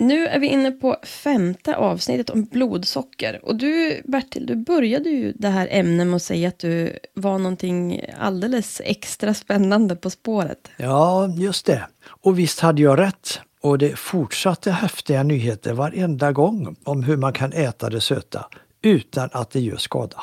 Nu är vi inne på femte avsnittet om blodsocker. Och du, Bertil, du började ju det här ämnet med att säga att du var någonting alldeles extra spännande på spåret. Ja, just det. Och visst hade jag rätt. Och det fortsatte häftiga nyheter varenda gång om hur man kan äta det söta utan att det gör skada.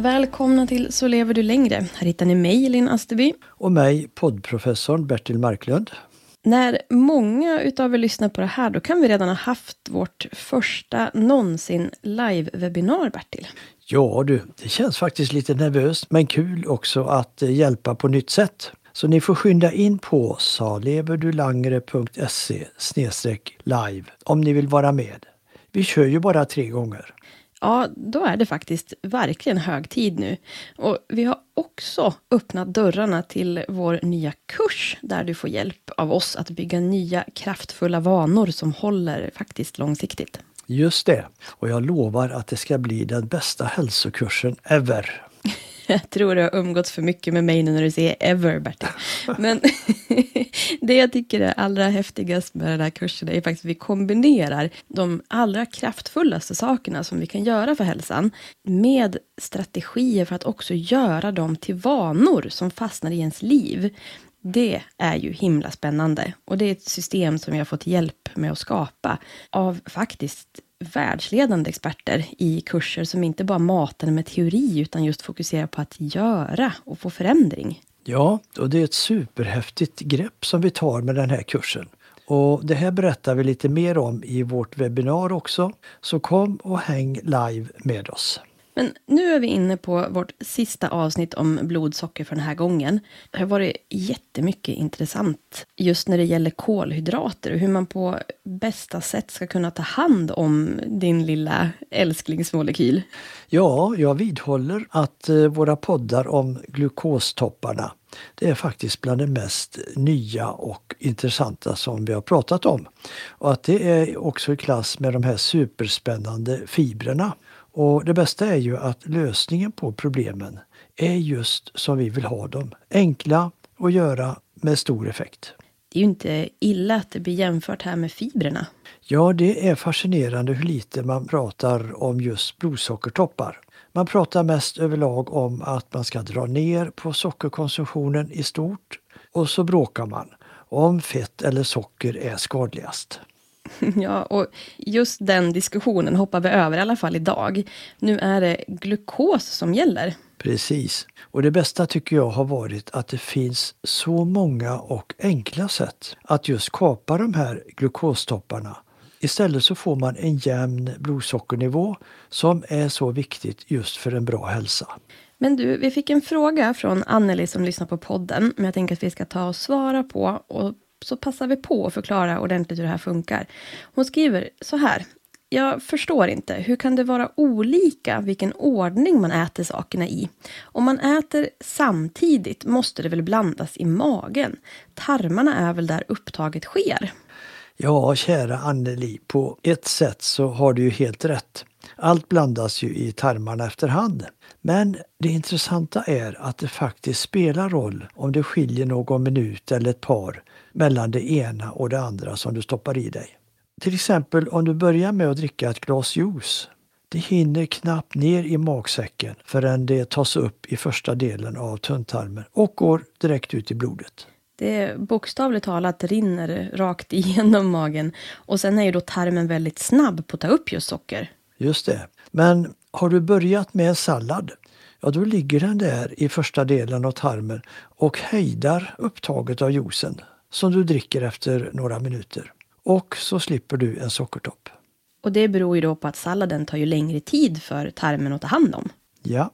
Välkomna till Så lever du längre. Här hittar ni mig, Linn Asterby. Och mig, poddprofessorn Bertil Marklund. När många utav er lyssnar på det här, då kan vi redan ha haft vårt första någonsin live-webinar, Bertil. Ja du, det känns faktiskt lite nervöst men kul också att eh, hjälpa på nytt sätt. Så ni får skynda in på saleverdulangre.se live om ni vill vara med. Vi kör ju bara tre gånger. Ja, då är det faktiskt verkligen hög tid nu. Och vi har också öppnat dörrarna till vår nya kurs, där du får hjälp av oss att bygga nya kraftfulla vanor som håller faktiskt långsiktigt. Just det. Och jag lovar att det ska bli den bästa hälsokursen ever. Jag tror du har umgåtts för mycket med mig nu när du säger ever, Bertil. Men det jag tycker är allra häftigast med den här kursen är faktiskt att vi kombinerar de allra kraftfullaste sakerna som vi kan göra för hälsan med strategier för att också göra dem till vanor som fastnar i ens liv. Det är ju himla spännande och det är ett system som jag har fått hjälp med att skapa av faktiskt världsledande experter i kurser som inte bara matar med teori utan just fokuserar på att göra och få förändring. Ja, och det är ett superhäftigt grepp som vi tar med den här kursen. Och Det här berättar vi lite mer om i vårt webbinar också. Så kom och häng live med oss. Men nu är vi inne på vårt sista avsnitt om blodsocker för den här gången. Det har varit jättemycket intressant just när det gäller kolhydrater och hur man på bästa sätt ska kunna ta hand om din lilla älsklingsmolekyl. Ja, jag vidhåller att eh, våra poddar om glukostopparna det är faktiskt bland det mest nya och intressanta som vi har pratat om. Och att det är också i klass med de här superspännande fibrerna och det bästa är ju att lösningen på problemen är just som vi vill ha dem. Enkla att göra med stor effekt. Det är ju inte illa att det blir jämfört här med fibrerna. Ja, det är fascinerande hur lite man pratar om just blodsockertoppar. Man pratar mest överlag om att man ska dra ner på sockerkonsumtionen i stort och så bråkar man om fett eller socker är skadligast. Ja, och just den diskussionen hoppar vi över i alla fall idag. Nu är det glukos som gäller. Precis. Och det bästa tycker jag har varit att det finns så många och enkla sätt att just kapa de här glukostopparna. Istället så får man en jämn blodsockernivå som är så viktigt just för en bra hälsa. Men du, vi fick en fråga från Anneli som lyssnar på podden, men jag tänker att vi ska ta och svara på. Och så passar vi på att förklara ordentligt hur det här funkar. Hon skriver så här. Jag förstår inte, hur kan det vara olika vilken ordning man äter sakerna i? Om man äter samtidigt måste det väl blandas i magen? Tarmarna är väl där upptaget sker? Ja, kära Anneli, på ett sätt så har du ju helt rätt. Allt blandas ju i tarmarna efterhand. Men det intressanta är att det faktiskt spelar roll om det skiljer någon minut eller ett par mellan det ena och det andra som du stoppar i dig. Till exempel om du börjar med att dricka ett glas juice. Det hinner knappt ner i magsäcken förrän det tas upp i första delen av tunntarmen och går direkt ut i blodet. Det bokstavligt talat rinner rakt igenom magen och sen är ju då tarmen väldigt snabb på att ta upp just socker. Just det. Men har du börjat med en sallad, ja då ligger den där i första delen av tarmen och hejdar upptaget av juicen som du dricker efter några minuter. Och så slipper du en sockertopp. Och det beror ju då på att salladen tar ju längre tid för tarmen att ta hand om. Ja,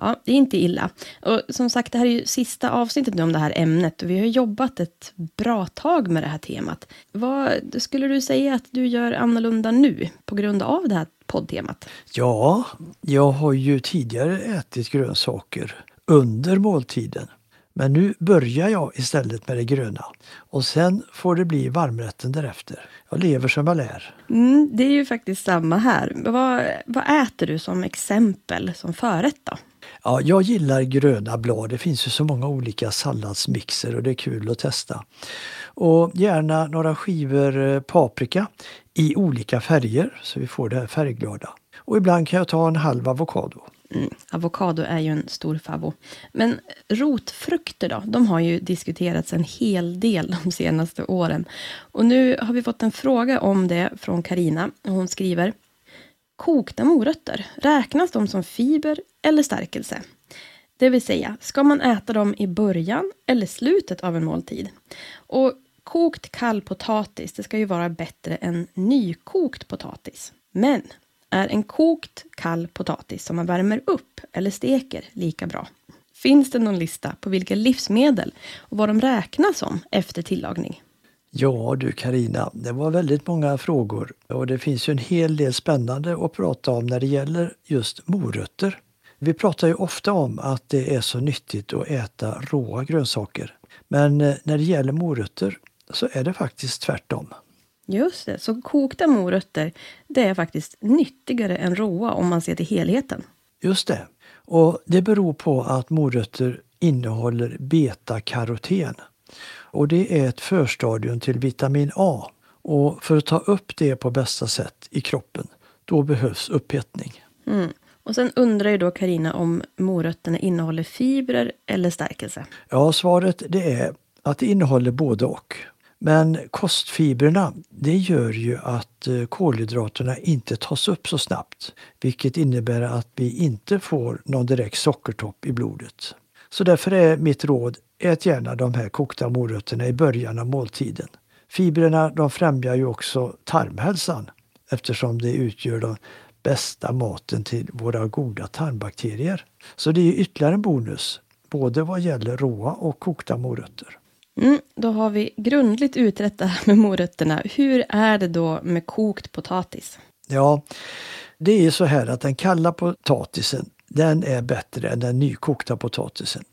Ja, det är inte illa. Och som sagt, det här är ju sista avsnittet nu om det här ämnet och vi har jobbat ett bra tag med det här temat. Vad skulle du säga att du gör annorlunda nu på grund av det här poddtemat? ja, jag har ju tidigare ätit grönsaker under måltiden. Men nu börjar jag istället med det gröna och sen får det bli varmrätten därefter. Jag lever som jag lär. Mm, det är ju faktiskt samma här. Vad, vad äter du som exempel, som förrätt då? Ja, jag gillar gröna blad. Det finns ju så många olika salladsmixer och det är kul att testa. Och gärna några skivor eh, paprika i olika färger så vi får det här färgglada. Och ibland kan jag ta en halv avokado. Mm, avokado är ju en stor favvo. Men rotfrukter då? De har ju diskuterats en hel del de senaste åren. Och nu har vi fått en fråga om det från Karina. Hon skriver Kokta morötter, räknas de som fiber eller stärkelse? Det vill säga, ska man äta dem i början eller slutet av en måltid? Och kokt kall potatis, det ska ju vara bättre än nykokt potatis. Men är en kokt kall potatis som man värmer upp eller steker lika bra? Finns det någon lista på vilka livsmedel och vad de räknas som efter tillagning? Ja du Karina, det var väldigt många frågor och det finns ju en hel del spännande att prata om när det gäller just morötter. Vi pratar ju ofta om att det är så nyttigt att äta råa grönsaker. Men eh, när det gäller morötter så är det faktiskt tvärtom. Just det, så kokta morötter, det är faktiskt nyttigare än råa om man ser till helheten. Just det. Och det beror på att morötter innehåller betakaroten. Och det är ett förstadium till vitamin A. Och för att ta upp det på bästa sätt i kroppen, då behövs upphettning. Mm. Och sen undrar ju då Karina om morötterna innehåller fibrer eller stärkelse. Ja, svaret det är att det innehåller både och. Men kostfibrerna, det gör ju att eh, kolhydraterna inte tas upp så snabbt, vilket innebär att vi inte får någon direkt sockertopp i blodet. Så därför är mitt råd, ät gärna de här kokta morötterna i början av måltiden. Fibrerna de främjar ju också tarmhälsan eftersom det utgör den bästa maten till våra goda tarmbakterier. Så det är ytterligare en bonus, både vad gäller råa och kokta morötter. Mm, då har vi grundligt utrett det här med morötterna. Hur är det då med kokt potatis? Ja, det är så här att den kalla potatisen den är bättre än den nykokta potatisen.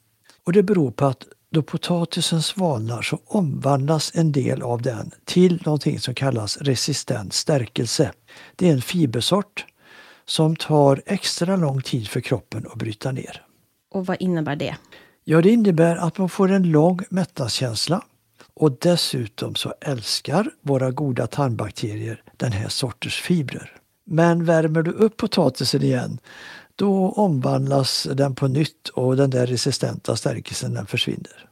Och det beror på att då potatisen svalnar så omvandlas en del av den till någonting som kallas resistent stärkelse. Det är en fibersort som tar extra lång tid för kroppen att bryta ner. Och vad innebär det? Ja, det innebär att man får en lång mättnadskänsla och dessutom så älskar våra goda tarmbakterier den här sorters fibrer. Men värmer du upp potatisen igen då omvandlas den på nytt och den där resistenta stärkelsen den försvinner.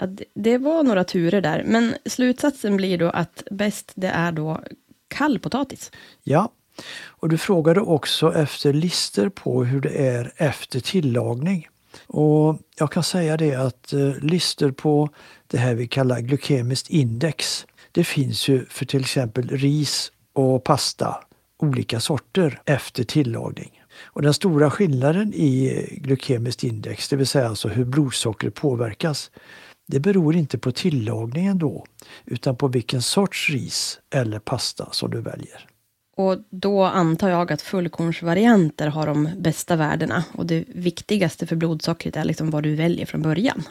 Ja, det- det var några turer där, men slutsatsen blir då att bäst det är då kall potatis. Ja, och du frågade också efter lister på hur det är efter tillagning. Och jag kan säga det att eh, lister på det här vi kallar glykemiskt index, det finns ju för till exempel ris och pasta, olika sorter efter tillagning. Och den stora skillnaden i eh, glykemiskt index, det vill säga alltså hur blodsockret påverkas, det beror inte på tillagningen då utan på vilken sorts ris eller pasta som du väljer. Och då antar jag att fullkornsvarianter har de bästa värdena och det viktigaste för blodsockret är liksom vad du väljer från början.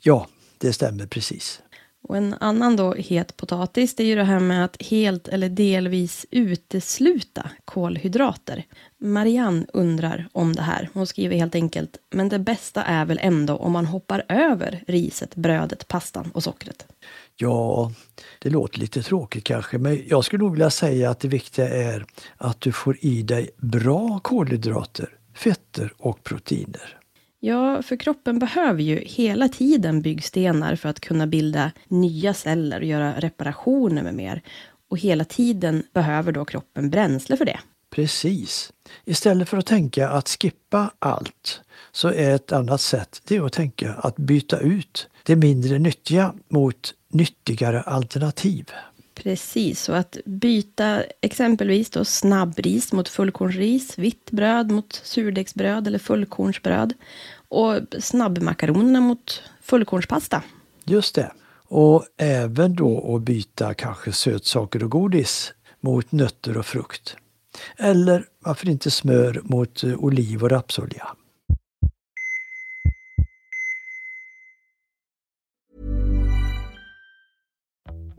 Ja, det stämmer precis. Och en annan då het potatis, det är ju det här med att helt eller delvis utesluta kolhydrater. Marianne undrar om det här. Hon skriver helt enkelt, men det bästa är väl ändå om man hoppar över riset, brödet, pastan och sockret. Ja, det låter lite tråkigt kanske, men jag skulle nog vilja säga att det viktiga är att du får i dig bra kolhydrater, fetter och proteiner. Ja, för kroppen behöver ju hela tiden byggstenar för att kunna bilda nya celler och göra reparationer med mer. Och hela tiden behöver då kroppen bränsle för det. Precis. Istället för att tänka att skippa allt så är ett annat sätt det att tänka att byta ut det mindre nyttiga mot nyttigare alternativ. Precis, och att byta exempelvis då snabbris mot fullkornsris, vitt bröd mot surdegsbröd eller fullkornsbröd och snabbmakaronerna mot fullkornspasta. Just det. Och även då att byta kanske sötsaker och godis mot nötter och frukt. Eller varför inte smör mot oliv och rapsolja.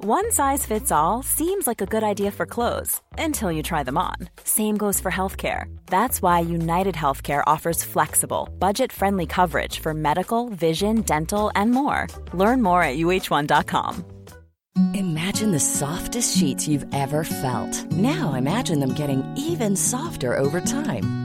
One size fits all seems like a good idea for clothes until you try them on. Same goes for healthcare. That's why United Healthcare offers flexible, budget friendly coverage for medical, vision, dental, and more. Learn more at uh1.com. Imagine the softest sheets you've ever felt. Now imagine them getting even softer over time.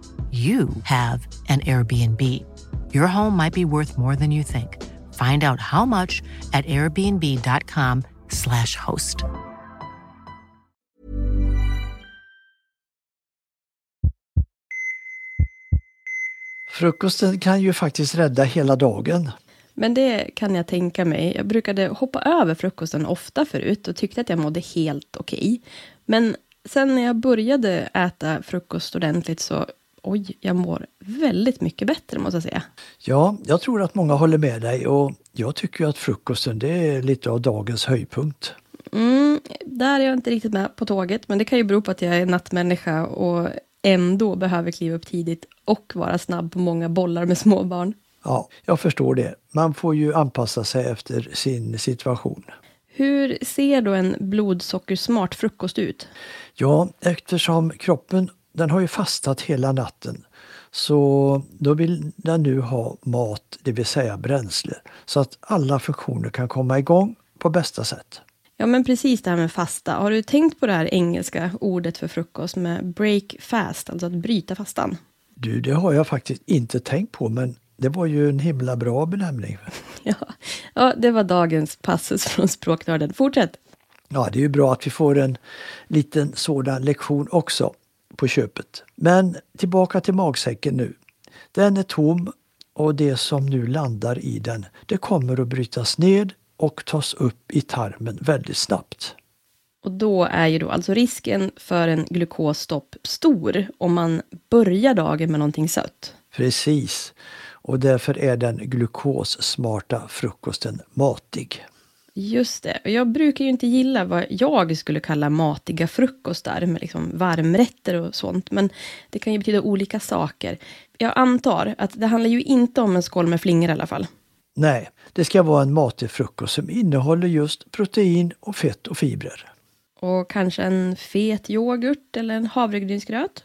you have an Airbnb. Your home might be worth more than you think. Find out how much at airbnb.com slash host. Frukosten kan ju faktiskt rädda hela dagen. Men det kan jag tänka mig. Jag brukade hoppa över frukosten ofta förut och tyckte att jag mådde helt okej. Okay. Men sen när jag började äta frukost ordentligt så oj, jag mår väldigt mycket bättre måste jag säga. Ja, jag tror att många håller med dig och jag tycker att frukosten det är lite av dagens höjdpunkt. Mm, där är jag inte riktigt med på tåget, men det kan ju bero på att jag är nattmänniska och ändå behöver kliva upp tidigt och vara snabb på många bollar med småbarn. Ja, jag förstår det. Man får ju anpassa sig efter sin situation. Hur ser då en blodsockersmart frukost ut? Ja, eftersom kroppen den har ju fastat hela natten. Så då vill den nu ha mat, det vill säga bränsle, så att alla funktioner kan komma igång på bästa sätt. Ja, men precis det här med fasta. Har du tänkt på det här engelska ordet för frukost med break fast, alltså att bryta fastan? Du, det har jag faktiskt inte tänkt på, men det var ju en himla bra benämning. Ja, ja det var dagens passus från Språknörden. Fortsätt! Ja, det är ju bra att vi får en liten sådan lektion också på köpet. Men tillbaka till magsäcken nu. Den är tom och det som nu landar i den, det kommer att brytas ned och tas upp i tarmen väldigt snabbt. Och då är ju då alltså risken för en glukosstopp stor om man börjar dagen med någonting sött. Precis. Och därför är den glukossmarta frukosten matig. Just det. Jag brukar ju inte gilla vad jag skulle kalla matiga frukostar med liksom varmrätter och sånt. Men det kan ju betyda olika saker. Jag antar att det handlar ju inte om en skål med flingor i alla fall. Nej, det ska vara en matig frukost som innehåller just protein och fett och fibrer. Och kanske en fet yoghurt eller en havregrynsgröt?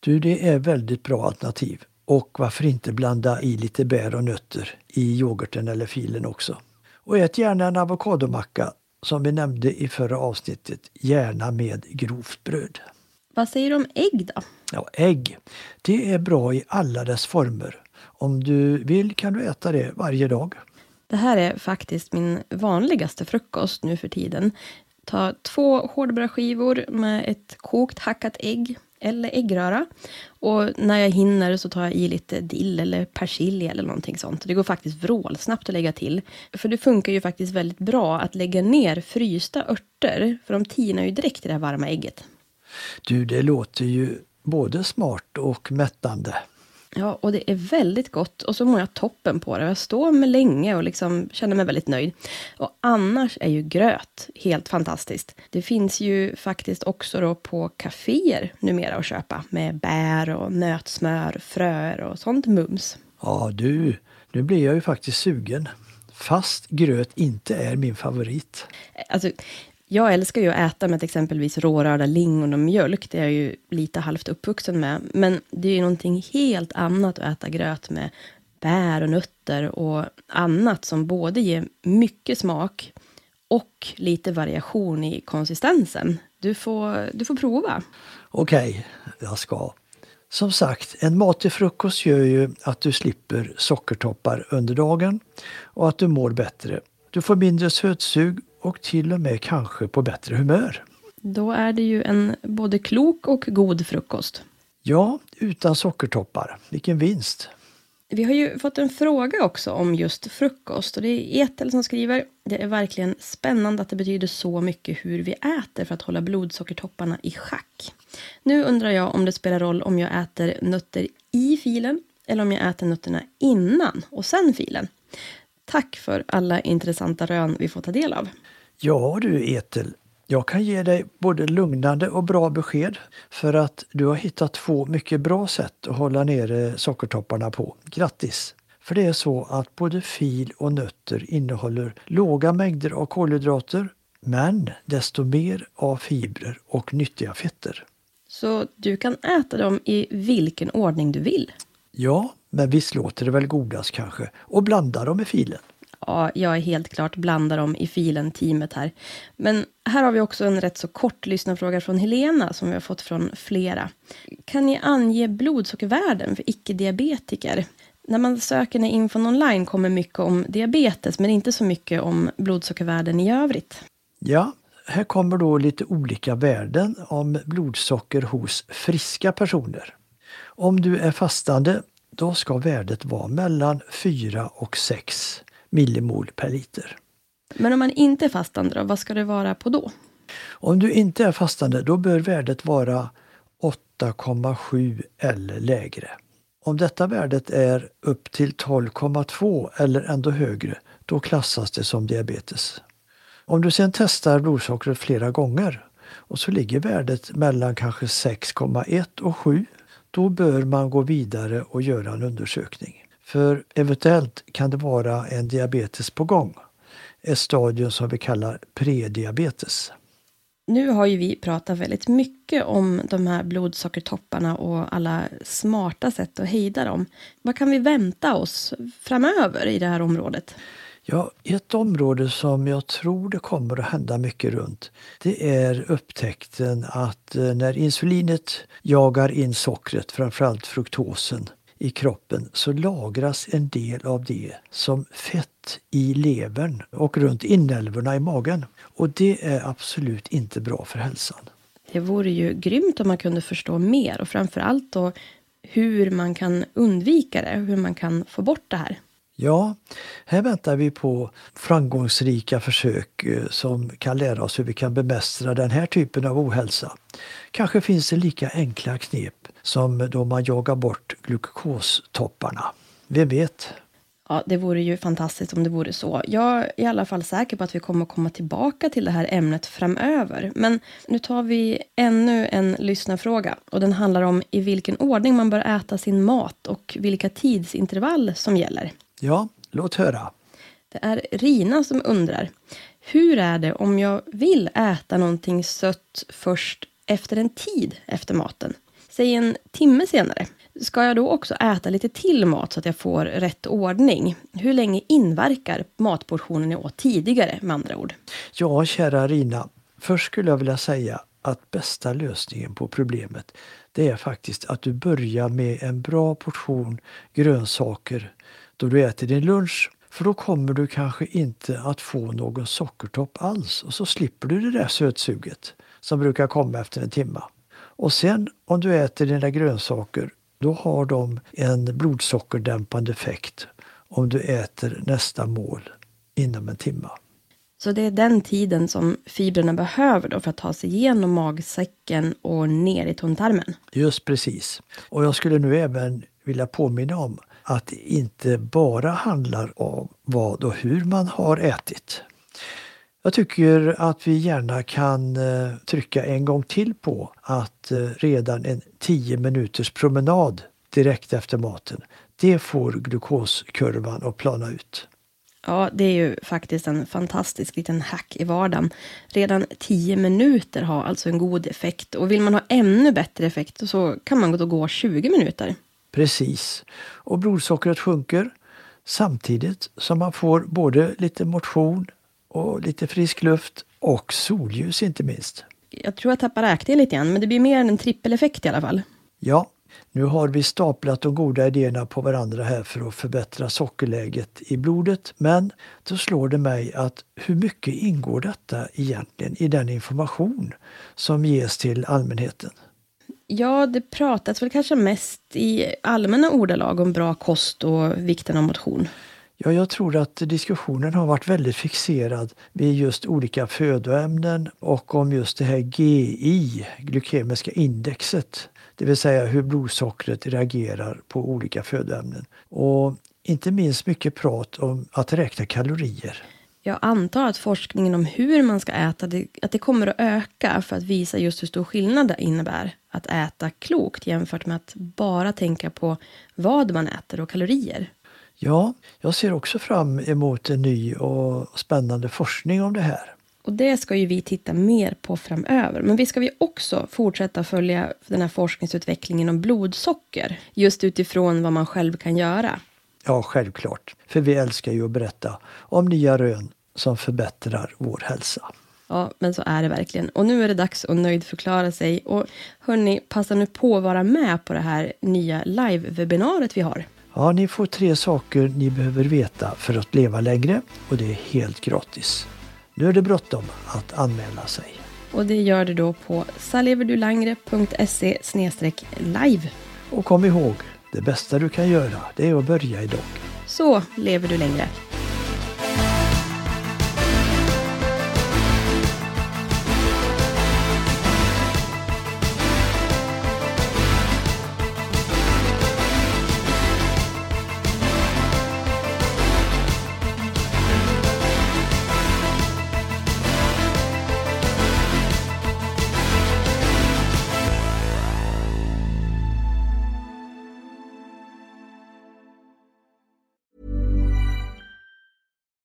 Du, det är väldigt bra alternativ. Och varför inte blanda i lite bär och nötter i yoghurten eller filen också. Och ät gärna en avokadomacka som vi nämnde i förra avsnittet, gärna med grovt bröd. Vad säger du om ägg då? Ja, ägg. Det är bra i alla dess former. Om du vill kan du äta det varje dag. Det här är faktiskt min vanligaste frukost nu för tiden. Ta två hårdbrödskivor med ett kokt hackat ägg eller äggröra. Och när jag hinner så tar jag i lite dill eller persilja eller någonting sånt. Det går faktiskt vrålsnabbt att lägga till. För det funkar ju faktiskt väldigt bra att lägga ner frysta örter, för de tinar ju direkt i det här varma ägget. Du, det låter ju både smart och mättande. Ja, och det är väldigt gott och så mår jag toppen på det. Jag står med länge och liksom känner mig väldigt nöjd. Och annars är ju gröt helt fantastiskt. Det finns ju faktiskt också då på kaféer numera att köpa med bär och nötsmör, fröer och sånt mums. Ja du, nu blir jag ju faktiskt sugen. Fast gröt inte är min favorit. Alltså, jag älskar ju att äta med exempelvis rårörda lingon och mjölk. Det är jag ju lite halvt uppvuxen med. Men det är ju någonting helt annat att äta gröt med bär och nötter och annat som både ger mycket smak och lite variation i konsistensen. Du får, du får prova. Okej, okay, jag ska. Som sagt, en matig frukost gör ju att du slipper sockertoppar under dagen och att du mår bättre. Du får mindre sötsug och till och med kanske på bättre humör. Då är det ju en både klok och god frukost. Ja, utan sockertoppar. Vilken vinst! Vi har ju fått en fråga också om just frukost och det är Etel som skriver. Det är verkligen spännande att det betyder så mycket hur vi äter för att hålla blodsockertopparna i schack. Nu undrar jag om det spelar roll om jag äter nötter i filen eller om jag äter nötterna innan och sen filen. Tack för alla intressanta rön vi får ta del av. Ja du Etel, jag kan ge dig både lugnande och bra besked för att du har hittat två mycket bra sätt att hålla nere sockertopparna på. Grattis! För det är så att både fil och nötter innehåller låga mängder av kolhydrater men desto mer av fibrer och nyttiga fetter. Så du kan äta dem i vilken ordning du vill? Ja, men visst låter det väl godast kanske? Och blanda dem i filen. Ja, jag är helt klart blandar dem i filen-teamet här. Men här har vi också en rätt så kort lyssnarfråga från Helena som vi har fått från flera. Kan ni ange blodsockervärden för icke-diabetiker? När man söker när infon online kommer mycket om diabetes men inte så mycket om blodsockervärden i övrigt. Ja, här kommer då lite olika värden om blodsocker hos friska personer. Om du är fastande, då ska värdet vara mellan 4 och 6 millimol per liter. Men om man inte är fastande, då, vad ska det vara på då? Om du inte är fastande, då bör värdet vara 8,7 eller lägre. Om detta värdet är upp till 12,2 eller ändå högre, då klassas det som diabetes. Om du sedan testar blodsockret flera gånger och så ligger värdet mellan kanske 6,1 och 7, då bör man gå vidare och göra en undersökning. För eventuellt kan det vara en diabetes på gång. Ett stadium som vi kallar prediabetes. Nu har ju vi pratat väldigt mycket om de här blodsockertopparna och alla smarta sätt att hejda dem. Vad kan vi vänta oss framöver i det här området? Ja, ett område som jag tror det kommer att hända mycket runt det är upptäckten att eh, när insulinet jagar in sockret, framförallt fruktosen, i kroppen så lagras en del av det som fett i levern och runt inälvorna i magen. Och det är absolut inte bra för hälsan. Det vore ju grymt om man kunde förstå mer och framförallt då hur man kan undvika det, hur man kan få bort det här. Ja, här väntar vi på framgångsrika försök eh, som kan lära oss hur vi kan bemästra den här typen av ohälsa. Kanske finns det lika enkla knep som då man jagar bort glukostopparna. Vem vet? Ja, det vore ju fantastiskt om det vore så. Jag är i alla fall säker på att vi kommer komma tillbaka till det här ämnet framöver. Men nu tar vi ännu en lyssnarfråga och den handlar om i vilken ordning man bör äta sin mat och vilka tidsintervall som gäller. Ja, låt höra. Det är Rina som undrar. Hur är det om jag vill äta någonting sött först efter en tid efter maten? Säg en timme senare. Ska jag då också äta lite till mat så att jag får rätt ordning? Hur länge inverkar matportionen jag åt tidigare med andra ord? Ja, kära Rina. Först skulle jag vilja säga att bästa lösningen på problemet det är faktiskt att du börjar med en bra portion grönsaker då du äter din lunch. För då kommer du kanske inte att få någon sockertopp alls och så slipper du det där sötsuget som brukar komma efter en timme. Och sen om du äter dina grönsaker då har de en blodsockerdämpande effekt om du äter nästa mål inom en timme. Så det är den tiden som fibrerna behöver då för att ta sig igenom magsäcken och ner i tunntarmen? Just precis. Och jag skulle nu även vilja påminna om att det inte bara handlar om vad och hur man har ätit. Jag tycker att vi gärna kan eh, trycka en gång till på att eh, redan en 10 minuters promenad direkt efter maten, det får glukoskurvan att plana ut. Ja, det är ju faktiskt en fantastisk liten hack i vardagen. Redan 10 minuter har alltså en god effekt och vill man ha ännu bättre effekt så kan man då gå 20 minuter. Precis. Och blodsockret sjunker samtidigt som man får både lite motion och lite frisk luft och solljus inte minst. Jag tror jag tappar räkningen lite grann, men det blir mer än en trippeleffekt i alla fall. Ja, nu har vi staplat de goda idéerna på varandra här för att förbättra sockerläget i blodet. Men då slår det mig att hur mycket ingår detta egentligen i den information som ges till allmänheten? Ja, det pratas väl kanske mest i allmänna ordalag om bra kost och vikten av motion. Ja, jag tror att diskussionen har varit väldigt fixerad vid just olika födoämnen och om just det här GI, glykemiska indexet. Det vill säga hur blodsockret reagerar på olika födoämnen. Och inte minst mycket prat om att räkna kalorier. Jag antar att forskningen om hur man ska äta, att det kommer att öka för att visa just hur stor skillnad det innebär att äta klokt jämfört med att bara tänka på vad man äter och kalorier. Ja, jag ser också fram emot en ny och spännande forskning om det här. Och det ska ju vi titta mer på framöver. Men vi ska vi också fortsätta följa den här forskningsutvecklingen om blodsocker. Just utifrån vad man själv kan göra. Ja, självklart. För vi älskar ju att berätta om nya rön som förbättrar vår hälsa. Ja, men så är det verkligen. Och nu är det dags att nöjdförklara sig. Och hörni, passa nu på att vara med på det här nya live-webbinariet vi har. Ja, ni får tre saker ni behöver veta för att leva längre och det är helt gratis. Nu är det bråttom att anmäla sig. Och det gör du då på saleverdulangre.se live. Och kom ihåg, det bästa du kan göra det är att börja idag. Så lever du längre.